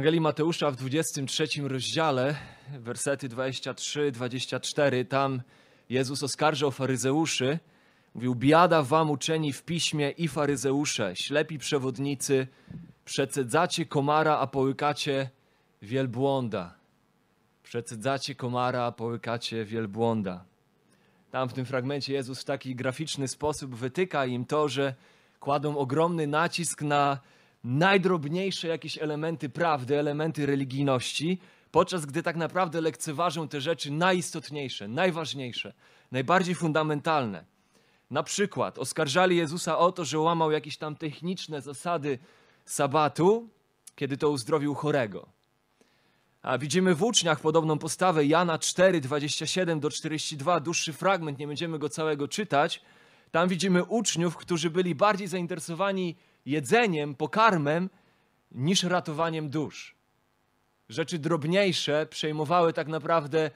Ewangelii Mateusza w 23 rozdziale, wersety 23-24, tam Jezus oskarżał faryzeuszy. Mówił, biada wam uczeni w piśmie i faryzeusze, ślepi przewodnicy, przecedzacie komara, a połykacie wielbłąda. Przecedzacie komara, a połykacie wielbłąda. Tam w tym fragmencie Jezus w taki graficzny sposób wytyka im to, że kładą ogromny nacisk na najdrobniejsze jakieś elementy prawdy, elementy religijności, podczas gdy tak naprawdę lekceważą te rzeczy najistotniejsze, najważniejsze, najbardziej fundamentalne. Na przykład oskarżali Jezusa o to, że łamał jakieś tam techniczne zasady sabatu, kiedy to uzdrowił chorego. A widzimy w uczniach podobną postawę Jana 4, 27 do 42, dłuższy fragment, nie będziemy go całego czytać. Tam widzimy uczniów, którzy byli bardziej zainteresowani jedzeniem, pokarmem, niż ratowaniem dusz. Rzeczy drobniejsze przejmowały tak naprawdę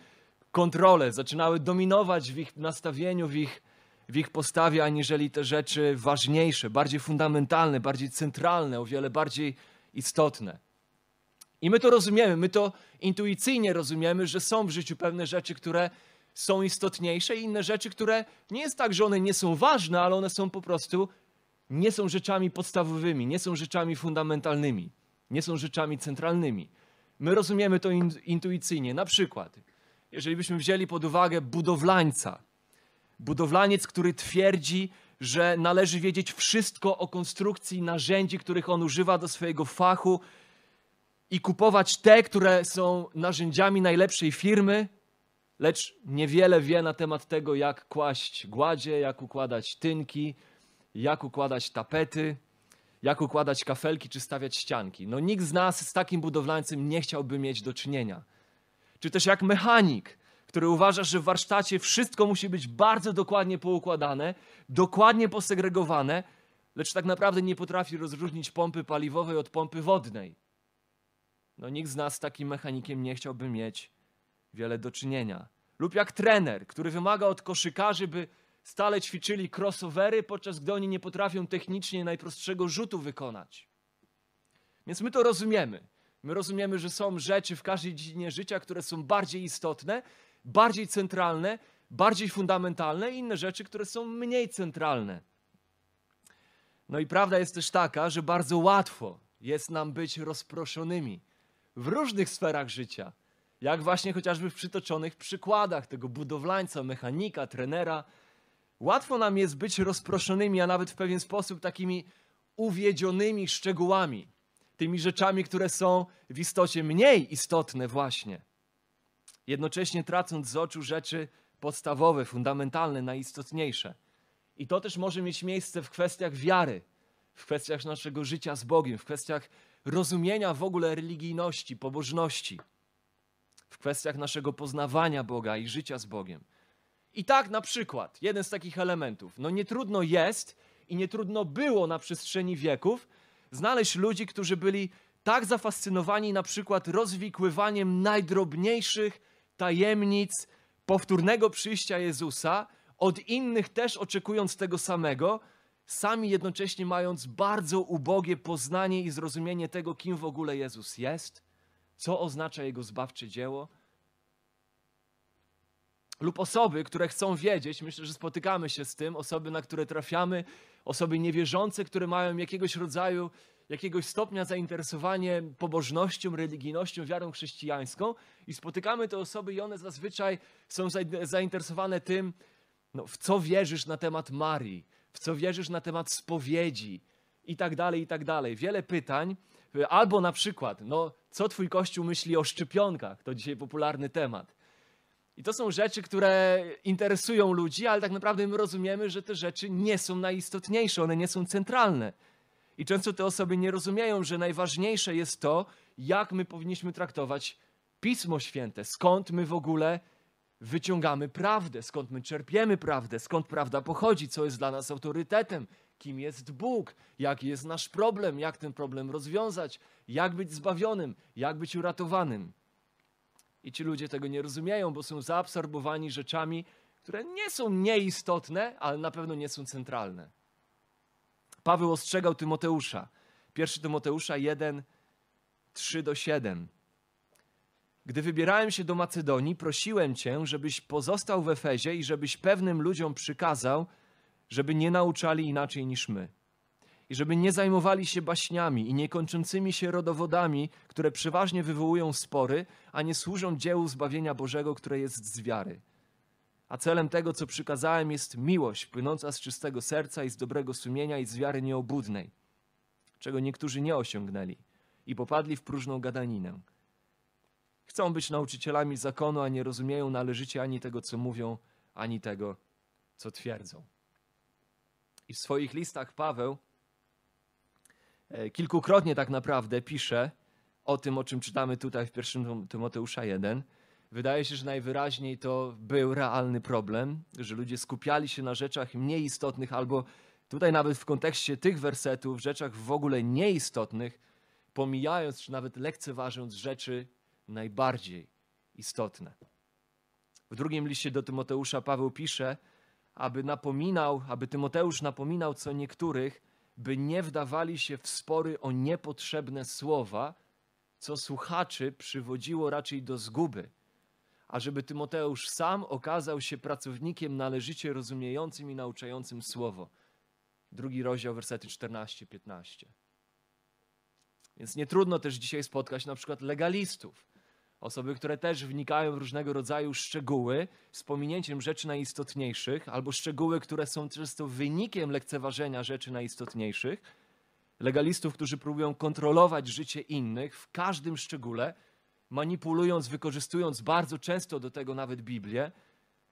kontrolę, zaczynały dominować w ich nastawieniu, w ich, w ich postawie, aniżeli te rzeczy ważniejsze, bardziej fundamentalne, bardziej centralne, o wiele bardziej istotne. I my to rozumiemy, my to intuicyjnie rozumiemy, że są w życiu pewne rzeczy, które są istotniejsze i inne rzeczy, które nie jest tak, że one nie są ważne, ale one są po prostu nie są rzeczami podstawowymi, nie są rzeczami fundamentalnymi, nie są rzeczami centralnymi. My rozumiemy to in, intuicyjnie. Na przykład, jeżeli byśmy wzięli pod uwagę budowlańca, budowlaniec, który twierdzi, że należy wiedzieć wszystko o konstrukcji narzędzi, których on używa do swojego fachu i kupować te, które są narzędziami najlepszej firmy, lecz niewiele wie na temat tego, jak kłaść gładzie, jak układać tynki, jak układać tapety, jak układać kafelki czy stawiać ścianki. No nikt z nas z takim budowlańcem nie chciałby mieć do czynienia. Czy też jak mechanik, który uważa, że w warsztacie wszystko musi być bardzo dokładnie poukładane, dokładnie posegregowane, lecz tak naprawdę nie potrafi rozróżnić pompy paliwowej od pompy wodnej. No nikt z nas z takim mechanikiem nie chciałby mieć wiele do czynienia. Lub jak trener, który wymaga od koszykarzy, by stale ćwiczyli crossovery, podczas gdy oni nie potrafią technicznie najprostszego rzutu wykonać. Więc my to rozumiemy. My rozumiemy, że są rzeczy w każdej dziedzinie życia, które są bardziej istotne, bardziej centralne, bardziej fundamentalne i inne rzeczy, które są mniej centralne. No i prawda jest też taka, że bardzo łatwo jest nam być rozproszonymi w różnych sferach życia. Jak właśnie chociażby w przytoczonych przykładach tego budowlańca, mechanika, trenera, Łatwo nam jest być rozproszonymi, a nawet w pewien sposób takimi uwiedzionymi szczegółami, tymi rzeczami, które są w istocie mniej istotne, właśnie. Jednocześnie tracąc z oczu rzeczy podstawowe, fundamentalne, najistotniejsze. I to też może mieć miejsce w kwestiach wiary, w kwestiach naszego życia z Bogiem, w kwestiach rozumienia w ogóle religijności, pobożności, w kwestiach naszego poznawania Boga i życia z Bogiem. I tak na przykład, jeden z takich elementów, no nie trudno jest i nie trudno było na przestrzeni wieków znaleźć ludzi, którzy byli tak zafascynowani na przykład rozwikływaniem najdrobniejszych tajemnic powtórnego przyjścia Jezusa, od innych też oczekując tego samego, sami jednocześnie mając bardzo ubogie poznanie i zrozumienie tego, kim w ogóle Jezus jest, co oznacza Jego zbawcze dzieło, lub osoby, które chcą wiedzieć, myślę, że spotykamy się z tym, osoby, na które trafiamy, osoby niewierzące, które mają jakiegoś rodzaju, jakiegoś stopnia zainteresowanie pobożnością, religijnością, wiarą chrześcijańską i spotykamy te osoby i one zazwyczaj są zainteresowane tym, no, w co wierzysz na temat Marii, w co wierzysz na temat spowiedzi i tak dalej, i tak dalej. Wiele pytań, albo na przykład, no, co twój kościół myśli o szczepionkach, to dzisiaj popularny temat i to są rzeczy, które interesują ludzi, ale tak naprawdę my rozumiemy, że te rzeczy nie są najistotniejsze, one nie są centralne. I często te osoby nie rozumieją, że najważniejsze jest to, jak my powinniśmy traktować Pismo Święte, skąd my w ogóle wyciągamy prawdę, skąd my czerpiemy prawdę, skąd prawda pochodzi, co jest dla nas autorytetem, kim jest Bóg, jaki jest nasz problem, jak ten problem rozwiązać, jak być zbawionym, jak być uratowanym. I ci ludzie tego nie rozumieją, bo są zaabsorbowani rzeczami, które nie są nieistotne, ale na pewno nie są centralne. Paweł ostrzegał Tymoteusza. Pierwszy Tymoteusza 1, 3 do 7. Gdy wybierałem się do Macedonii, prosiłem cię, żebyś pozostał w Efezie i żebyś pewnym ludziom przykazał, żeby nie nauczali inaczej niż my. I żeby nie zajmowali się baśniami i niekończącymi się rodowodami, które przeważnie wywołują spory, a nie służą dziełu zbawienia Bożego, które jest z wiary. A celem tego, co przykazałem, jest miłość płynąca z czystego serca i z dobrego sumienia i z wiary nieobudnej, czego niektórzy nie osiągnęli i popadli w próżną gadaninę. Chcą być nauczycielami zakonu, a nie rozumieją należycie ani tego, co mówią, ani tego, co twierdzą. I w swoich listach Paweł kilkukrotnie tak naprawdę pisze o tym, o czym czytamy tutaj w 1 Tymoteusza 1. Wydaje się, że najwyraźniej to był realny problem, że ludzie skupiali się na rzeczach mniej istotnych, albo tutaj nawet w kontekście tych wersetów, rzeczach w ogóle nieistotnych, pomijając czy nawet lekceważąc rzeczy najbardziej istotne. W drugim liście do Tymoteusza Paweł pisze, aby napominał, aby Tymoteusz napominał co niektórych, by nie wdawali się w spory o niepotrzebne słowa, co słuchaczy przywodziło raczej do zguby, a żeby Tymoteusz sam okazał się pracownikiem należycie rozumiejącym i nauczającym słowo. Drugi rozdział, wersety 14-15. Więc nie trudno też dzisiaj spotkać na przykład legalistów, Osoby, które też wnikają w różnego rodzaju szczegóły z pominięciem rzeczy najistotniejszych, albo szczegóły, które są często wynikiem lekceważenia rzeczy najistotniejszych. Legalistów, którzy próbują kontrolować życie innych w każdym szczególe, manipulując, wykorzystując bardzo często do tego nawet Biblię,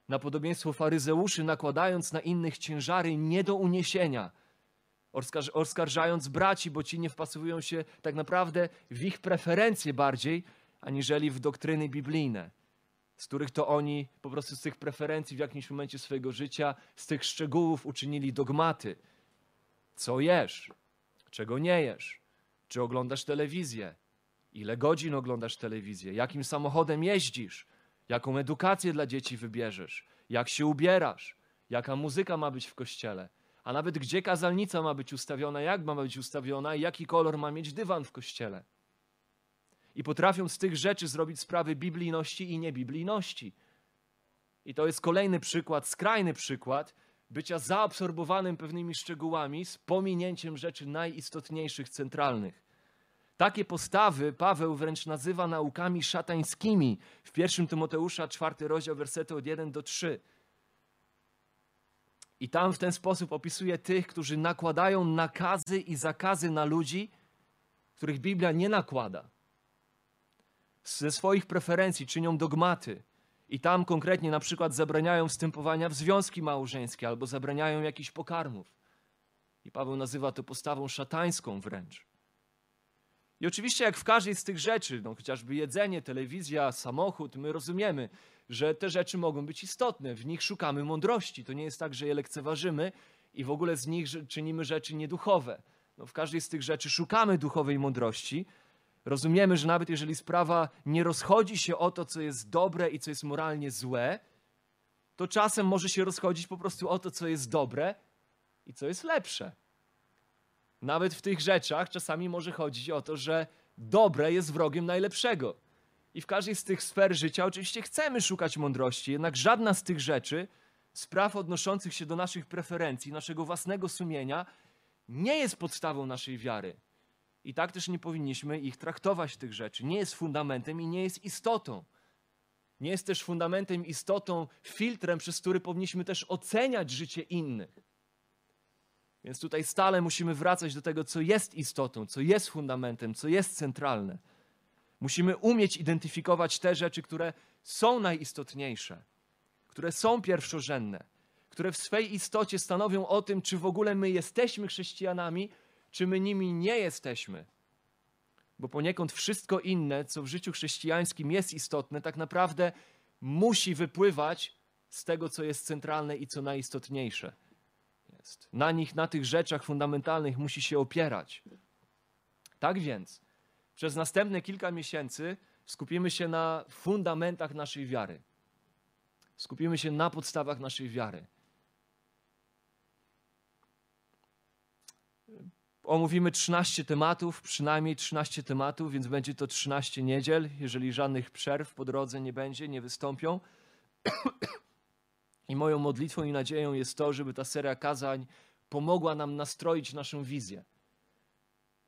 na podobieństwo faryzeuszy, nakładając na innych ciężary nie do uniesienia, oskarżając braci, bo ci nie wpasowują się tak naprawdę w ich preferencje bardziej, aniżeli w doktryny biblijne, z których to oni po prostu z tych preferencji w jakimś momencie swojego życia, z tych szczegółów uczynili dogmaty. Co jesz? Czego nie jesz? Czy oglądasz telewizję? Ile godzin oglądasz telewizję? Jakim samochodem jeździsz? Jaką edukację dla dzieci wybierzesz? Jak się ubierasz? Jaka muzyka ma być w kościele? A nawet gdzie kazalnica ma być ustawiona, jak ma być ustawiona i jaki kolor ma mieć dywan w kościele? I potrafią z tych rzeczy zrobić sprawy biblijności i niebiblijności. I to jest kolejny przykład, skrajny przykład bycia zaabsorbowanym pewnymi szczegółami z pominięciem rzeczy najistotniejszych, centralnych. Takie postawy Paweł wręcz nazywa naukami szatańskimi w 1 Tymoteusza 4 rozdział wersety od 1 do 3. I tam w ten sposób opisuje tych, którzy nakładają nakazy i zakazy na ludzi, których Biblia nie nakłada ze swoich preferencji czynią dogmaty i tam konkretnie na przykład zabraniają wstępowania w związki małżeńskie albo zabraniają jakichś pokarmów. I Paweł nazywa to postawą szatańską wręcz. I oczywiście, jak w każdej z tych rzeczy, no chociażby jedzenie, telewizja, samochód, my rozumiemy, że te rzeczy mogą być istotne, w nich szukamy mądrości. To nie jest tak, że je lekceważymy i w ogóle z nich czynimy rzeczy nieduchowe. No, w każdej z tych rzeczy szukamy duchowej mądrości, Rozumiemy, że nawet jeżeli sprawa nie rozchodzi się o to, co jest dobre i co jest moralnie złe, to czasem może się rozchodzić po prostu o to, co jest dobre i co jest lepsze. Nawet w tych rzeczach czasami może chodzić o to, że dobre jest wrogiem najlepszego. I w każdej z tych sfer życia oczywiście chcemy szukać mądrości, jednak żadna z tych rzeczy, spraw odnoszących się do naszych preferencji, naszego własnego sumienia, nie jest podstawą naszej wiary. I tak też nie powinniśmy ich traktować, tych rzeczy. Nie jest fundamentem i nie jest istotą. Nie jest też fundamentem, istotą, filtrem, przez który powinniśmy też oceniać życie innych. Więc tutaj stale musimy wracać do tego, co jest istotą, co jest fundamentem, co jest centralne. Musimy umieć identyfikować te rzeczy, które są najistotniejsze, które są pierwszorzędne, które w swej istocie stanowią o tym, czy w ogóle my jesteśmy chrześcijanami, czy my nimi nie jesteśmy. Bo poniekąd wszystko inne, co w życiu chrześcijańskim jest istotne, tak naprawdę musi wypływać z tego, co jest centralne i co najistotniejsze. Jest. Na nich, na tych rzeczach fundamentalnych musi się opierać. Tak więc, przez następne kilka miesięcy skupimy się na fundamentach naszej wiary. Skupimy się na podstawach naszej wiary. Omówimy 13 tematów, przynajmniej 13 tematów, więc będzie to 13 niedziel, jeżeli żadnych przerw po drodze nie będzie, nie wystąpią. I moją modlitwą i nadzieją jest to, żeby ta seria kazań pomogła nam nastroić naszą wizję,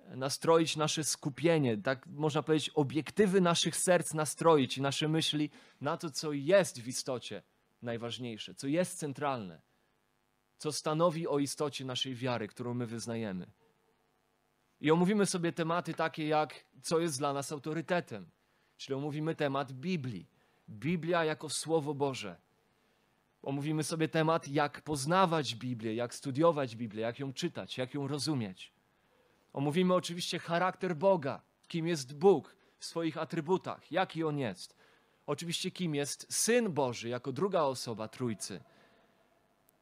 nastroić nasze skupienie, tak można powiedzieć, obiektywy naszych serc nastroić i nasze myśli na to, co jest w istocie najważniejsze, co jest centralne, co stanowi o istocie naszej wiary, którą my wyznajemy. I omówimy sobie tematy takie jak co jest dla nas autorytetem, czyli omówimy temat Biblii. Biblia jako Słowo Boże. Omówimy sobie temat, jak poznawać Biblię, jak studiować Biblię, jak ją czytać, jak ją rozumieć. Omówimy oczywiście charakter Boga, kim jest Bóg w swoich atrybutach, jaki on jest. Oczywiście, kim jest Syn Boży jako druga osoba Trójcy.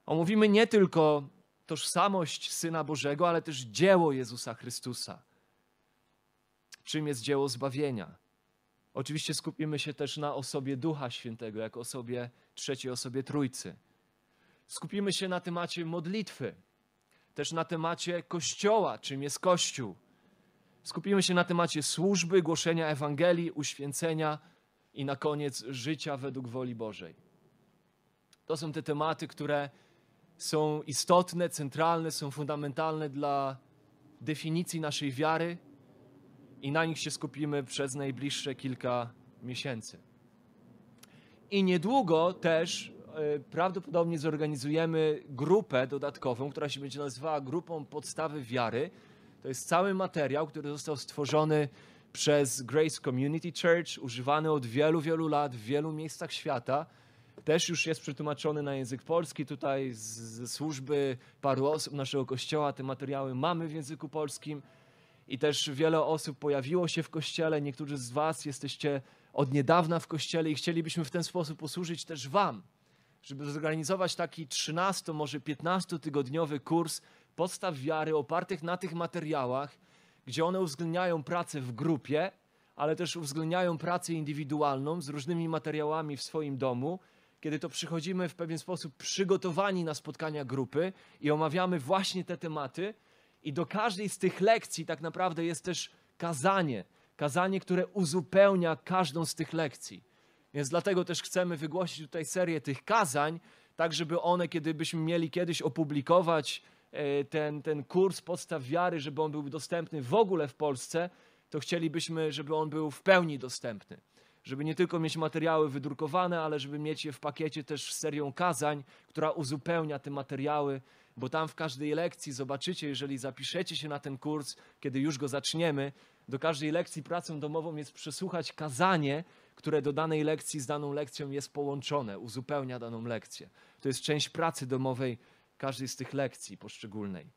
Omówimy nie tylko tożsamość Syna Bożego, ale też dzieło Jezusa Chrystusa. Czym jest dzieło zbawienia? Oczywiście skupimy się też na osobie Ducha Świętego, jako osobie trzeciej osobie Trójcy. Skupimy się na temacie modlitwy, też na temacie Kościoła, czym jest Kościół. Skupimy się na temacie służby, głoszenia Ewangelii, uświęcenia i na koniec życia według woli Bożej. To są te tematy, które są istotne, centralne, są fundamentalne dla definicji naszej wiary i na nich się skupimy przez najbliższe kilka miesięcy. I niedługo też e, prawdopodobnie zorganizujemy grupę dodatkową, która się będzie nazywała Grupą Podstawy Wiary. To jest cały materiał, który został stworzony przez Grace Community Church, używany od wielu, wielu lat w wielu miejscach świata też już jest przetłumaczony na język polski. Tutaj ze służby paru osób naszego kościoła te materiały mamy w języku polskim. I też wiele osób pojawiło się w kościele. Niektórzy z Was jesteście od niedawna w kościele i chcielibyśmy w ten sposób posłużyć też Wam, żeby zorganizować taki 13, może 15-tygodniowy kurs podstaw wiary opartych na tych materiałach, gdzie one uwzględniają pracę w grupie, ale też uwzględniają pracę indywidualną z różnymi materiałami w swoim domu kiedy to przychodzimy w pewien sposób przygotowani na spotkania grupy i omawiamy właśnie te tematy, i do każdej z tych lekcji tak naprawdę jest też kazanie, kazanie, które uzupełnia każdą z tych lekcji. Więc dlatego też chcemy wygłosić tutaj serię tych kazań, tak żeby one, kiedy byśmy mieli kiedyś opublikować e, ten, ten kurs podstaw wiary, żeby on był dostępny w ogóle w Polsce, to chcielibyśmy, żeby on był w pełni dostępny żeby nie tylko mieć materiały wydrukowane, ale żeby mieć je w pakiecie też z serią kazań, która uzupełnia te materiały, bo tam w każdej lekcji zobaczycie, jeżeli zapiszecie się na ten kurs, kiedy już go zaczniemy, do każdej lekcji pracą domową jest przesłuchać kazanie, które do danej lekcji z daną lekcją jest połączone, uzupełnia daną lekcję. To jest część pracy domowej każdej z tych lekcji poszczególnej.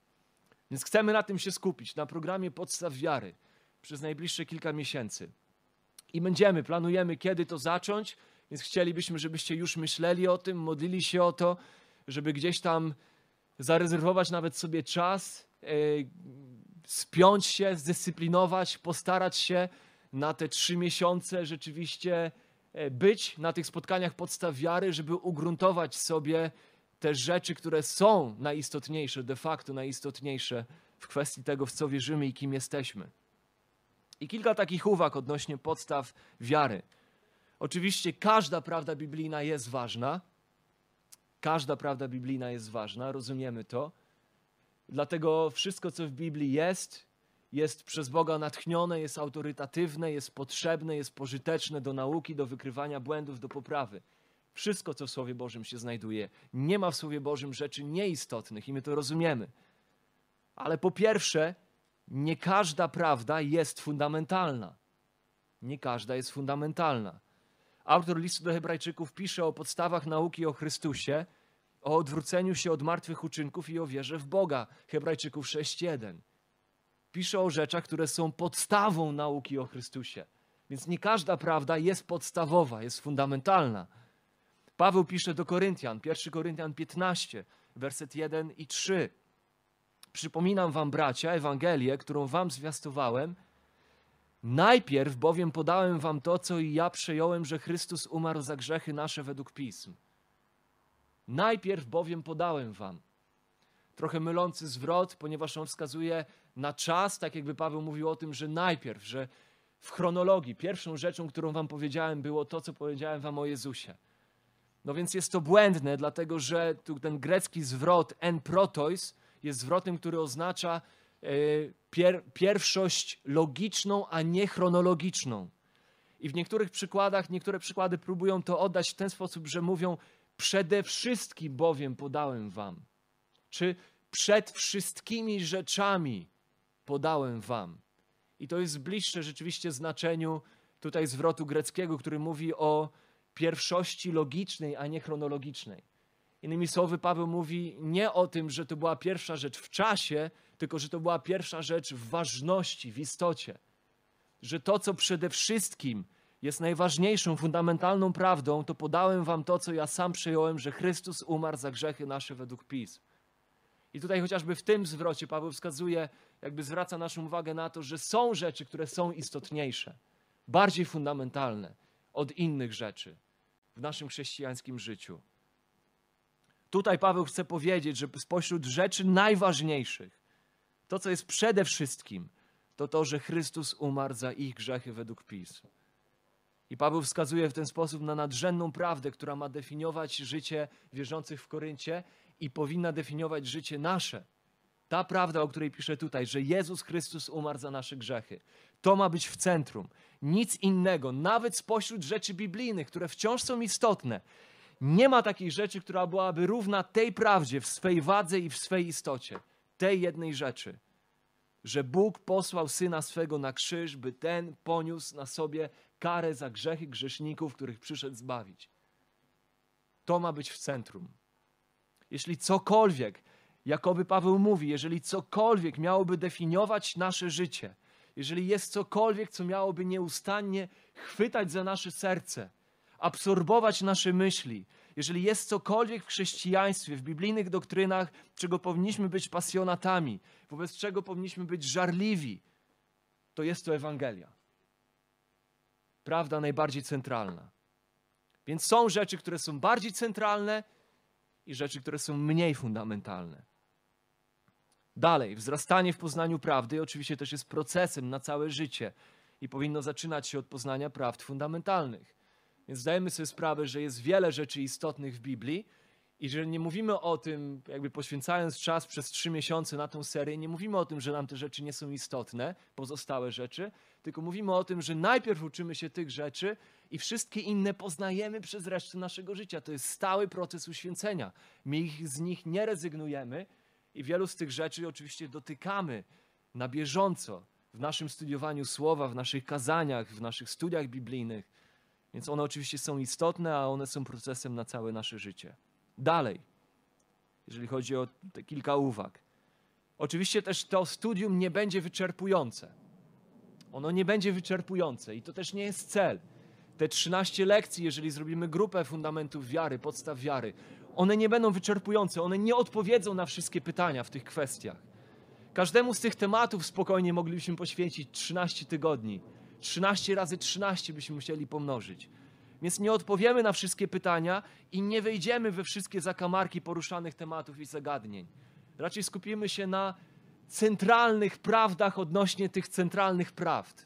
Więc chcemy na tym się skupić, na programie Podstaw Wiary przez najbliższe kilka miesięcy i będziemy, planujemy, kiedy to zacząć, więc chcielibyśmy, żebyście już myśleli o tym, modlili się o to, żeby gdzieś tam zarezerwować nawet sobie czas, e, spiąć się, zdyscyplinować, postarać się na te trzy miesiące rzeczywiście e, być na tych spotkaniach podstaw wiary, żeby ugruntować sobie te rzeczy, które są najistotniejsze, de facto najistotniejsze w kwestii tego, w co wierzymy i kim jesteśmy. I kilka takich uwag odnośnie podstaw wiary. Oczywiście każda prawda biblijna jest ważna. Każda prawda biblijna jest ważna, rozumiemy to. Dlatego wszystko, co w Biblii jest, jest przez Boga natchnione, jest autorytatywne, jest potrzebne, jest pożyteczne do nauki, do wykrywania błędów, do poprawy. Wszystko, co w Słowie Bożym się znajduje. Nie ma w Słowie Bożym rzeczy nieistotnych i my to rozumiemy. Ale po pierwsze, nie każda prawda jest fundamentalna. Nie każda jest fundamentalna. Autor listu do Hebrajczyków pisze o podstawach nauki o Chrystusie, o odwróceniu się od martwych uczynków i o wierze w Boga. Hebrajczyków 6:1. Pisze o rzeczach, które są podstawą nauki o Chrystusie. Więc nie każda prawda jest podstawowa, jest fundamentalna. Paweł pisze do Koryntian, 1 Koryntian 15, werset 1 i 3. Przypominam wam, bracia, Ewangelię, którą wam zwiastowałem. Najpierw bowiem podałem wam to, co i ja przejąłem, że Chrystus umarł za grzechy nasze według pism. Najpierw bowiem podałem wam. trochę mylący zwrot, ponieważ on wskazuje na czas, tak jakby Paweł mówił o tym, że najpierw, że w chronologii pierwszą rzeczą, którą wam powiedziałem, było to, co powiedziałem wam o Jezusie. No więc jest to błędne, dlatego że tu ten grecki zwrot en protois jest zwrotem, który oznacza e, pier, pierwszość logiczną, a nie chronologiczną. I w niektórych przykładach, niektóre przykłady próbują to oddać w ten sposób, że mówią przede wszystkim bowiem podałem wam. Czy przed wszystkimi rzeczami podałem wam. I to jest bliższe rzeczywiście znaczeniu tutaj zwrotu greckiego, który mówi o pierwszości logicznej, a nie chronologicznej. Innymi słowy, Paweł mówi nie o tym, że to była pierwsza rzecz w czasie, tylko że to była pierwsza rzecz w ważności, w istocie. Że to, co przede wszystkim jest najważniejszą, fundamentalną prawdą, to podałem wam to, co ja sam przyjąłem, że Chrystus umarł za grzechy nasze według pism. I tutaj chociażby w tym zwrocie Paweł wskazuje, jakby zwraca naszą uwagę na to, że są rzeczy, które są istotniejsze, bardziej fundamentalne od innych rzeczy w naszym chrześcijańskim życiu. Tutaj Paweł chce powiedzieć, że spośród rzeczy najważniejszych, to co jest przede wszystkim, to to, że Chrystus umarł za ich grzechy według pism. I Paweł wskazuje w ten sposób na nadrzędną prawdę, która ma definiować życie wierzących w Koryncie i powinna definiować życie nasze. Ta prawda, o której piszę tutaj, że Jezus Chrystus umarł za nasze grzechy, to ma być w centrum. Nic innego, nawet spośród rzeczy biblijnych, które wciąż są istotne, nie ma takiej rzeczy, która byłaby równa tej prawdzie w swej wadze i w swej istocie. Tej jednej rzeczy, że Bóg posłał syna swego na krzyż, by ten poniósł na sobie karę za grzechy grzeszników, których przyszedł zbawić. To ma być w centrum. Jeśli cokolwiek, jakoby Paweł mówi, jeżeli cokolwiek miałoby definiować nasze życie, jeżeli jest cokolwiek, co miałoby nieustannie chwytać za nasze serce, absorbować nasze myśli, jeżeli jest cokolwiek w chrześcijaństwie, w biblijnych doktrynach, czego powinniśmy być pasjonatami, wobec czego powinniśmy być żarliwi, to jest to Ewangelia. Prawda najbardziej centralna. Więc są rzeczy, które są bardziej centralne i rzeczy, które są mniej fundamentalne. Dalej, wzrastanie w poznaniu prawdy oczywiście też jest procesem na całe życie i powinno zaczynać się od poznania prawd fundamentalnych. Więc zdajemy sobie sprawę, że jest wiele rzeczy istotnych w Biblii i że nie mówimy o tym, jakby poświęcając czas przez trzy miesiące na tą serię, nie mówimy o tym, że nam te rzeczy nie są istotne, pozostałe rzeczy, tylko mówimy o tym, że najpierw uczymy się tych rzeczy i wszystkie inne poznajemy przez resztę naszego życia. To jest stały proces uświęcenia. My ich, z nich nie rezygnujemy i wielu z tych rzeczy oczywiście dotykamy na bieżąco w naszym studiowaniu słowa, w naszych kazaniach, w naszych studiach biblijnych. Więc one oczywiście są istotne, a one są procesem na całe nasze życie. Dalej, jeżeli chodzi o te kilka uwag. Oczywiście też to studium nie będzie wyczerpujące. Ono nie będzie wyczerpujące i to też nie jest cel. Te 13 lekcji, jeżeli zrobimy grupę fundamentów wiary, podstaw wiary, one nie będą wyczerpujące, one nie odpowiedzą na wszystkie pytania w tych kwestiach. Każdemu z tych tematów spokojnie moglibyśmy poświęcić 13 tygodni. 13 razy 13 byśmy musieli pomnożyć. Więc nie odpowiemy na wszystkie pytania i nie wejdziemy we wszystkie zakamarki poruszanych tematów i zagadnień. Raczej skupimy się na centralnych prawdach odnośnie tych centralnych prawd.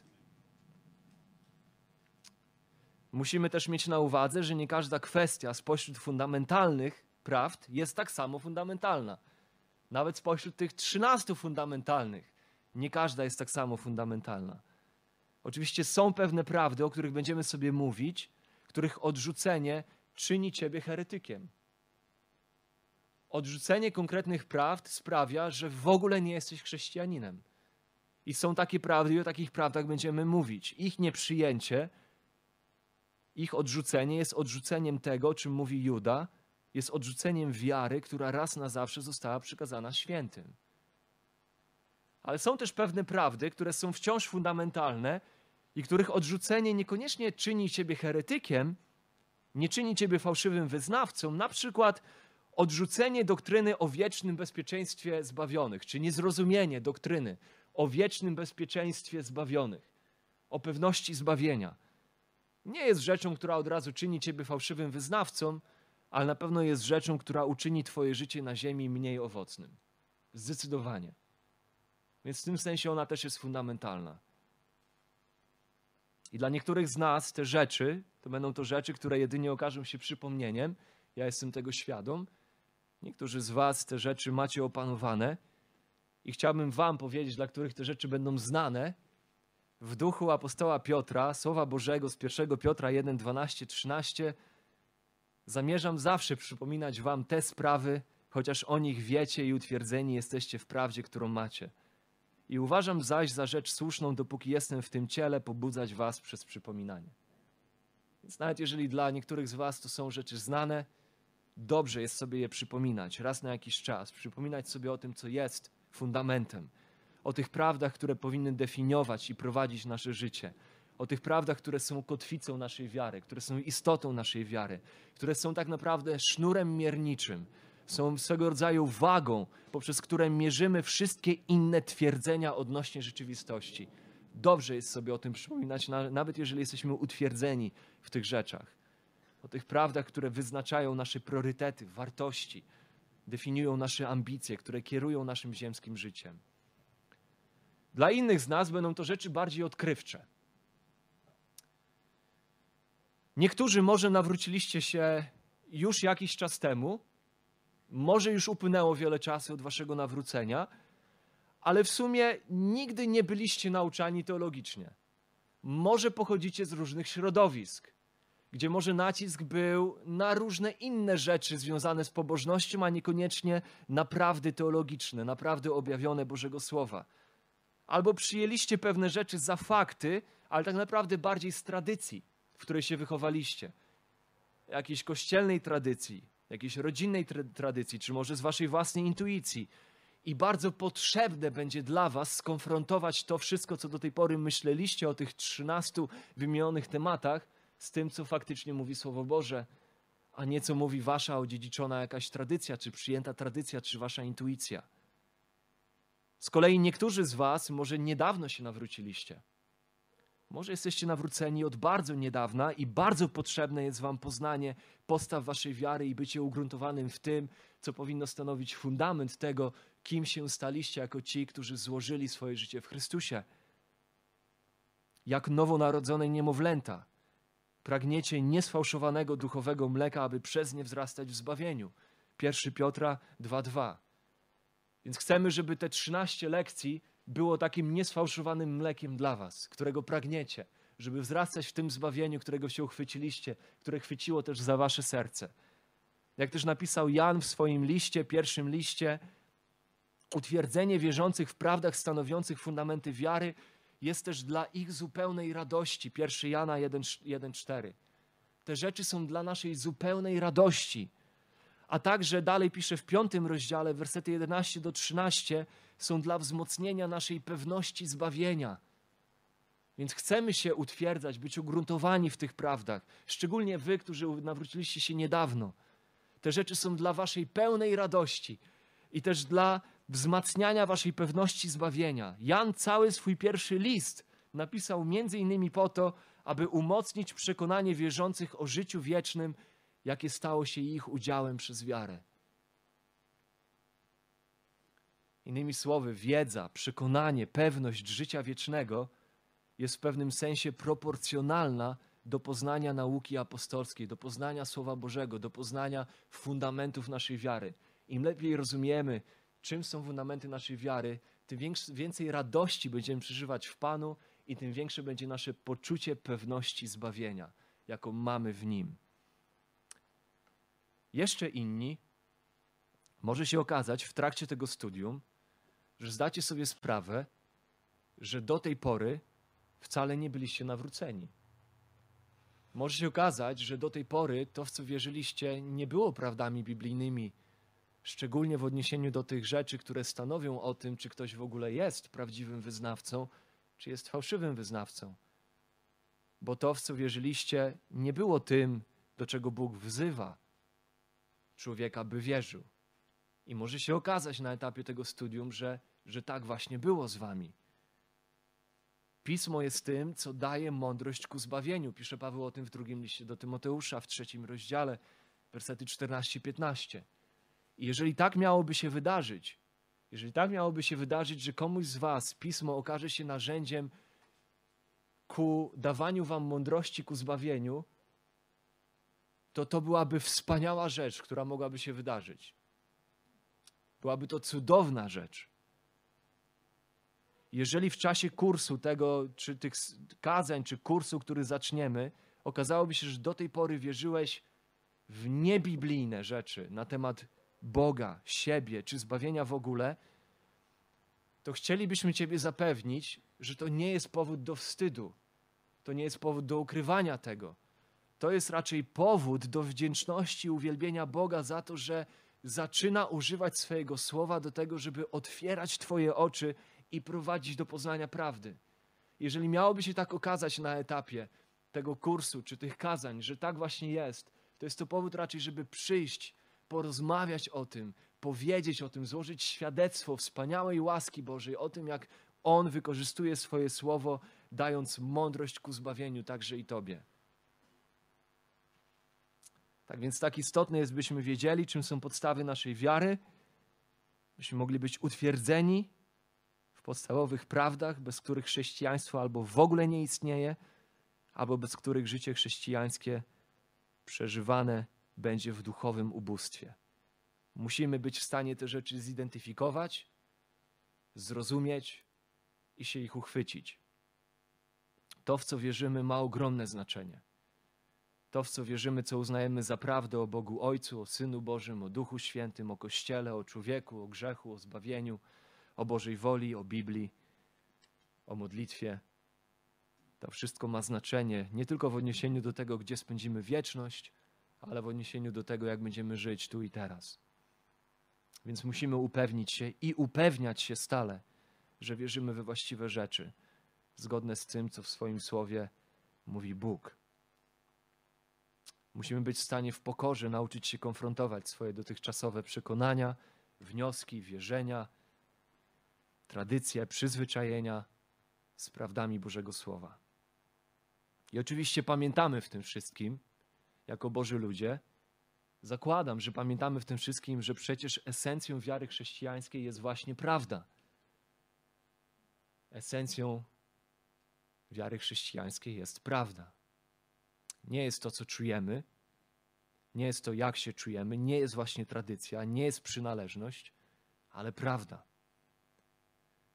Musimy też mieć na uwadze, że nie każda kwestia spośród fundamentalnych prawd jest tak samo fundamentalna. Nawet spośród tych 13 fundamentalnych, nie każda jest tak samo fundamentalna. Oczywiście są pewne prawdy, o których będziemy sobie mówić, których odrzucenie czyni ciebie heretykiem. Odrzucenie konkretnych prawd sprawia, że w ogóle nie jesteś chrześcijaninem. I są takie prawdy, i o takich prawdach będziemy mówić. Ich nieprzyjęcie, ich odrzucenie jest odrzuceniem tego, o czym mówi Juda, jest odrzuceniem wiary, która raz na zawsze została przykazana świętym. Ale są też pewne prawdy, które są wciąż fundamentalne i których odrzucenie niekoniecznie czyni ciebie heretykiem, nie czyni ciebie fałszywym wyznawcą, na przykład odrzucenie doktryny o wiecznym bezpieczeństwie zbawionych, czy niezrozumienie doktryny o wiecznym bezpieczeństwie zbawionych, o pewności zbawienia. Nie jest rzeczą, która od razu czyni ciebie fałszywym wyznawcą, ale na pewno jest rzeczą, która uczyni twoje życie na ziemi mniej owocnym. Zdecydowanie. Więc w tym sensie ona też jest fundamentalna. I dla niektórych z nas te rzeczy, to będą to rzeczy, które jedynie okażą się przypomnieniem. Ja jestem tego świadom. Niektórzy z Was te rzeczy macie opanowane. I chciałbym Wam powiedzieć, dla których te rzeczy będą znane, w duchu apostoła Piotra, słowa Bożego z 1 Piotra 1, 12, 13, zamierzam zawsze przypominać Wam te sprawy, chociaż o nich wiecie i utwierdzeni jesteście w prawdzie, którą macie. I uważam zaś za rzecz słuszną, dopóki jestem w tym ciele, pobudzać Was przez przypominanie. Więc nawet jeżeli dla niektórych z Was to są rzeczy znane, dobrze jest sobie je przypominać raz na jakiś czas, przypominać sobie o tym, co jest fundamentem, o tych prawdach, które powinny definiować i prowadzić nasze życie, o tych prawdach, które są kotwicą naszej wiary, które są istotą naszej wiary, które są tak naprawdę sznurem mierniczym, są swego rodzaju wagą, poprzez które mierzymy wszystkie inne twierdzenia odnośnie rzeczywistości. Dobrze jest sobie o tym przypominać, nawet jeżeli jesteśmy utwierdzeni w tych rzeczach. O tych prawdach, które wyznaczają nasze priorytety, wartości, definiują nasze ambicje, które kierują naszym ziemskim życiem. Dla innych z nas będą to rzeczy bardziej odkrywcze. Niektórzy może nawróciliście się już jakiś czas temu, może już upłynęło wiele czasu od waszego nawrócenia, ale w sumie nigdy nie byliście nauczani teologicznie. Może pochodzicie z różnych środowisk, gdzie może nacisk był na różne inne rzeczy związane z pobożnością, a niekoniecznie na prawdy teologiczne, na prawdy objawione Bożego Słowa. Albo przyjęliście pewne rzeczy za fakty, ale tak naprawdę bardziej z tradycji, w której się wychowaliście. Jakiejś kościelnej tradycji, jakiejś rodzinnej tra tradycji, czy może z waszej własnej intuicji. I bardzo potrzebne będzie dla was skonfrontować to wszystko, co do tej pory myśleliście o tych 13 wymienionych tematach, z tym, co faktycznie mówi Słowo Boże, a nie co mówi wasza odziedziczona jakaś tradycja, czy przyjęta tradycja, czy wasza intuicja. Z kolei niektórzy z was może niedawno się nawróciliście. Może jesteście nawróceni od bardzo niedawna i bardzo potrzebne jest Wam poznanie postaw Waszej wiary i bycie ugruntowanym w tym, co powinno stanowić fundament tego, kim się staliście jako ci, którzy złożyli swoje życie w Chrystusie. Jak nowonarodzone niemowlęta, pragniecie niesfałszowanego duchowego mleka, aby przez nie wzrastać w zbawieniu. 1 Piotra 2:2. Więc chcemy, żeby te 13 lekcji było takim niesfałszowanym mlekiem dla was, którego pragniecie, żeby wzrastać w tym zbawieniu, którego się uchwyciliście, które chwyciło też za wasze serce. Jak też napisał Jan w swoim liście, pierwszym liście, utwierdzenie wierzących w prawdach stanowiących fundamenty wiary jest też dla ich zupełnej radości. 1 Jana 1,4. Te rzeczy są dla naszej zupełnej radości a także dalej pisze w piątym rozdziale, wersety 11 do 13, są dla wzmocnienia naszej pewności zbawienia. Więc chcemy się utwierdzać, być ugruntowani w tych prawdach, szczególnie wy, którzy nawróciliście się niedawno. Te rzeczy są dla waszej pełnej radości i też dla wzmacniania waszej pewności zbawienia. Jan cały swój pierwszy list napisał między innymi po to, aby umocnić przekonanie wierzących o życiu wiecznym jakie stało się ich udziałem przez wiarę. Innymi słowy, wiedza, przekonanie, pewność życia wiecznego jest w pewnym sensie proporcjonalna do poznania nauki apostolskiej, do poznania Słowa Bożego, do poznania fundamentów naszej wiary. Im lepiej rozumiemy, czym są fundamenty naszej wiary, tym więcej radości będziemy przeżywać w Panu i tym większe będzie nasze poczucie pewności zbawienia, jaką mamy w Nim. Jeszcze inni może się okazać w trakcie tego studium, że zdacie sobie sprawę, że do tej pory wcale nie byliście nawróceni. Może się okazać, że do tej pory to, w co wierzyliście, nie było prawdami biblijnymi, szczególnie w odniesieniu do tych rzeczy, które stanowią o tym, czy ktoś w ogóle jest prawdziwym wyznawcą, czy jest fałszywym wyznawcą. Bo to, w co wierzyliście, nie było tym, do czego Bóg wzywa człowieka, by wierzył. I może się okazać na etapie tego studium, że, że tak właśnie było z wami. Pismo jest tym, co daje mądrość ku zbawieniu. Pisze Paweł o tym w drugim liście do Tymoteusza, w trzecim rozdziale, wersety 14-15. I jeżeli tak miałoby się wydarzyć, Jeżeli tak miałoby się wydarzyć, że komuś z Was pismo okaże się narzędziem ku dawaniu Wam mądrości, ku zbawieniu, to to byłaby wspaniała rzecz, która mogłaby się wydarzyć. Byłaby to cudowna rzecz. Jeżeli w czasie kursu tego, czy tych kazań, czy kursu, który zaczniemy, okazałoby się, że do tej pory wierzyłeś w niebiblijne rzeczy na temat Boga, siebie czy zbawienia w ogóle, to chcielibyśmy Ciebie zapewnić, że to nie jest powód do wstydu, to nie jest powód do ukrywania tego. To jest raczej powód do wdzięczności i uwielbienia Boga za to, że zaczyna używać swojego słowa do tego, żeby otwierać Twoje oczy i prowadzić do poznania prawdy. Jeżeli miałoby się tak okazać na etapie tego kursu czy tych kazań, że tak właśnie jest, to jest to powód raczej, żeby przyjść, porozmawiać o tym, powiedzieć o tym, złożyć świadectwo wspaniałej łaski Bożej, o tym, jak On wykorzystuje swoje słowo, dając mądrość ku zbawieniu także i Tobie. Tak więc tak istotne jest, byśmy wiedzieli, czym są podstawy naszej wiary, byśmy mogli być utwierdzeni podstawowych prawdach, bez których chrześcijaństwo albo w ogóle nie istnieje, albo bez których życie chrześcijańskie przeżywane będzie w duchowym ubóstwie. Musimy być w stanie te rzeczy zidentyfikować, zrozumieć i się ich uchwycić. To, w co wierzymy, ma ogromne znaczenie. To, w co wierzymy, co uznajemy za prawdę o Bogu Ojcu, o Synu Bożym, o Duchu Świętym, o Kościele, o człowieku, o grzechu, o zbawieniu, o Bożej woli, o Biblii, o modlitwie. To wszystko ma znaczenie nie tylko w odniesieniu do tego, gdzie spędzimy wieczność, ale w odniesieniu do tego, jak będziemy żyć tu i teraz. Więc musimy upewnić się i upewniać się stale, że wierzymy we właściwe rzeczy, zgodne z tym, co w swoim słowie mówi Bóg. Musimy być w stanie w pokorze nauczyć się konfrontować swoje dotychczasowe przekonania, wnioski, wierzenia, tradycje, przyzwyczajenia z prawdami Bożego Słowa. I oczywiście pamiętamy w tym wszystkim, jako Boży ludzie, zakładam, że pamiętamy w tym wszystkim, że przecież esencją wiary chrześcijańskiej jest właśnie prawda. Esencją wiary chrześcijańskiej jest prawda. Nie jest to, co czujemy, nie jest to, jak się czujemy, nie jest właśnie tradycja, nie jest przynależność, ale prawda.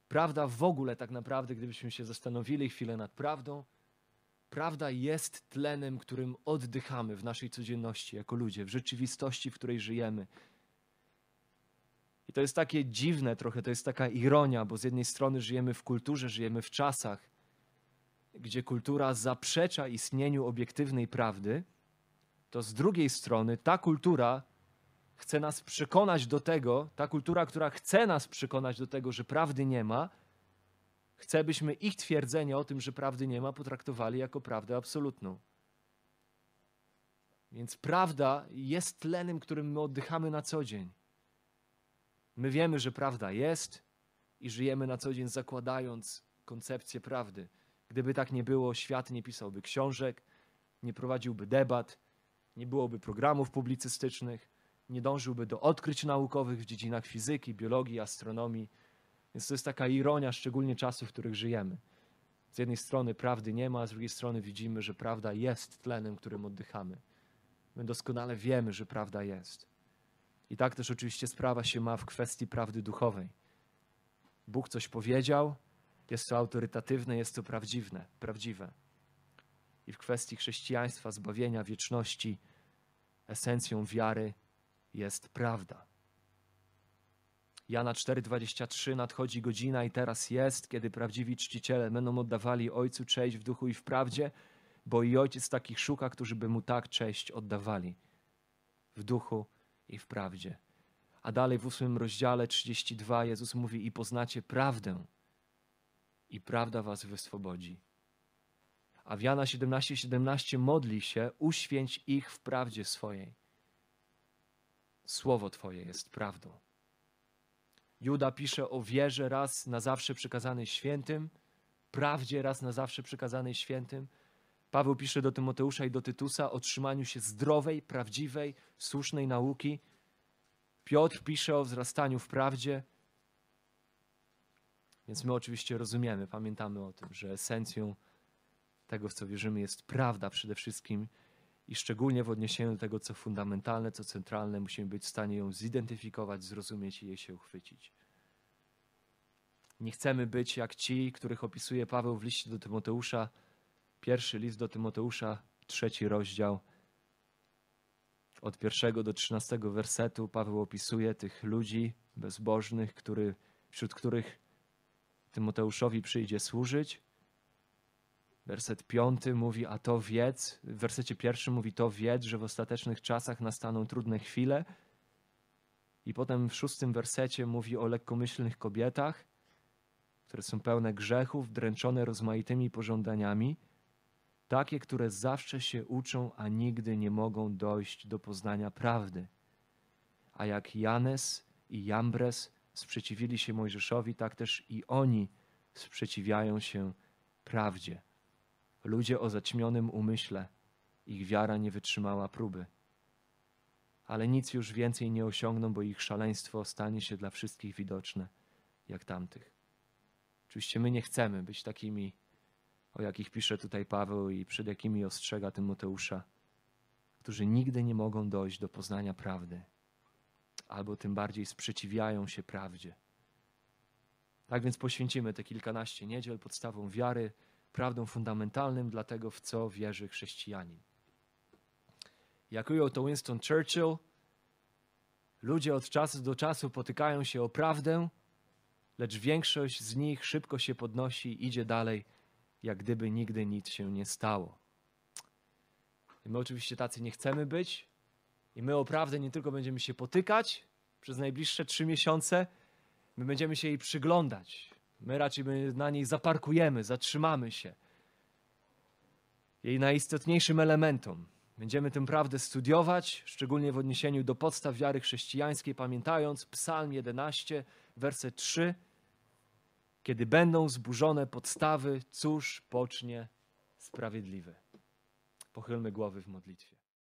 Prawda w ogóle, tak naprawdę, gdybyśmy się zastanowili chwilę nad prawdą, prawda jest tlenem, którym oddychamy w naszej codzienności jako ludzie, w rzeczywistości, w której żyjemy. I to jest takie dziwne trochę, to jest taka ironia, bo z jednej strony żyjemy w kulturze, żyjemy w czasach, gdzie kultura zaprzecza istnieniu obiektywnej prawdy, to z drugiej strony ta kultura chce nas przekonać do tego, ta kultura, która chce nas przekonać do tego, że prawdy nie ma, chce, byśmy ich twierdzenie o tym, że prawdy nie ma, potraktowali jako prawdę absolutną. Więc prawda jest tlenem, którym my oddychamy na co dzień. My wiemy, że prawda jest i żyjemy na co dzień zakładając koncepcję prawdy. Gdyby tak nie było, świat nie pisałby książek, nie prowadziłby debat, nie byłoby programów publicystycznych, nie dążyłby do odkryć naukowych w dziedzinach fizyki, biologii, astronomii. Więc to jest taka ironia, szczególnie czasów, w których żyjemy. Z jednej strony prawdy nie ma, a z drugiej strony widzimy, że prawda jest tlenem, którym oddychamy. My doskonale wiemy, że prawda jest. I tak też oczywiście sprawa się ma w kwestii prawdy duchowej. Bóg coś powiedział, jest to autorytatywne, jest to prawdziwe, prawdziwe. I w kwestii chrześcijaństwa, zbawienia, wieczności, esencją wiary jest prawda. Jana 4:23 nadchodzi godzina i teraz jest, kiedy prawdziwi czciciele będą oddawali Ojcu cześć w duchu i w prawdzie, bo i Ojciec takich szuka, którzy by mu tak cześć oddawali w duchu i w prawdzie. A dalej w ósmym rozdziale 32 Jezus mówi: I poznacie prawdę, i prawda was wyswobodzi. A w Jana 17:17 17 modli się: Uświęć ich w prawdzie swojej. Słowo Twoje jest prawdą. Juda pisze o wierze raz na zawsze przekazanej świętym, prawdzie raz na zawsze przekazanej świętym. Paweł pisze do Tymoteusza i do Tytusa o trzymaniu się zdrowej, prawdziwej, słusznej nauki. Piotr pisze o wzrastaniu w prawdzie. Więc my oczywiście rozumiemy, pamiętamy o tym, że esencją tego, w co wierzymy, jest prawda przede wszystkim i szczególnie w odniesieniu do tego, co fundamentalne, co centralne, musimy być w stanie ją zidentyfikować, zrozumieć i jej się uchwycić. Nie chcemy być jak ci, których opisuje Paweł w liście do Tymoteusza, pierwszy list do Tymoteusza, trzeci rozdział. Od pierwszego do trzynastego wersetu Paweł opisuje tych ludzi bezbożnych, który, wśród których Tymoteuszowi przyjdzie służyć. Werset piąty mówi, a to wiedz, w wersecie pierwszym mówi, to wiedz, że w ostatecznych czasach nastaną trudne chwile. I potem w szóstym wersecie mówi o lekkomyślnych kobietach, które są pełne grzechów, dręczone rozmaitymi pożądaniami, takie, które zawsze się uczą, a nigdy nie mogą dojść do poznania prawdy. A jak Janes i Jambres sprzeciwili się Mojżeszowi, tak też i oni sprzeciwiają się prawdzie. Ludzie o zaćmionym umyśle, ich wiara nie wytrzymała próby. Ale nic już więcej nie osiągną, bo ich szaleństwo stanie się dla wszystkich widoczne, jak tamtych. Oczywiście my nie chcemy być takimi, o jakich pisze tutaj Paweł i przed jakimi ostrzega Tymoteusza, którzy nigdy nie mogą dojść do poznania prawdy, albo tym bardziej sprzeciwiają się prawdzie. Tak więc poświęcimy te kilkanaście niedziel podstawą wiary, prawdą fundamentalnym dla tego, w co wierzy chrześcijanin. Jak ujął to Winston Churchill, ludzie od czasu do czasu potykają się o prawdę, lecz większość z nich szybko się podnosi i idzie dalej, jak gdyby nigdy nic się nie stało. I my oczywiście tacy nie chcemy być, i my o prawdę nie tylko będziemy się potykać przez najbliższe trzy miesiące, my będziemy się jej przyglądać. My raczej na niej zaparkujemy, zatrzymamy się. Jej najistotniejszym elementom. Będziemy tę prawdę studiować, szczególnie w odniesieniu do podstaw wiary chrześcijańskiej, pamiętając Psalm 11, werset 3. Kiedy będą zburzone podstawy, cóż pocznie sprawiedliwy? Pochylmy głowy w modlitwie.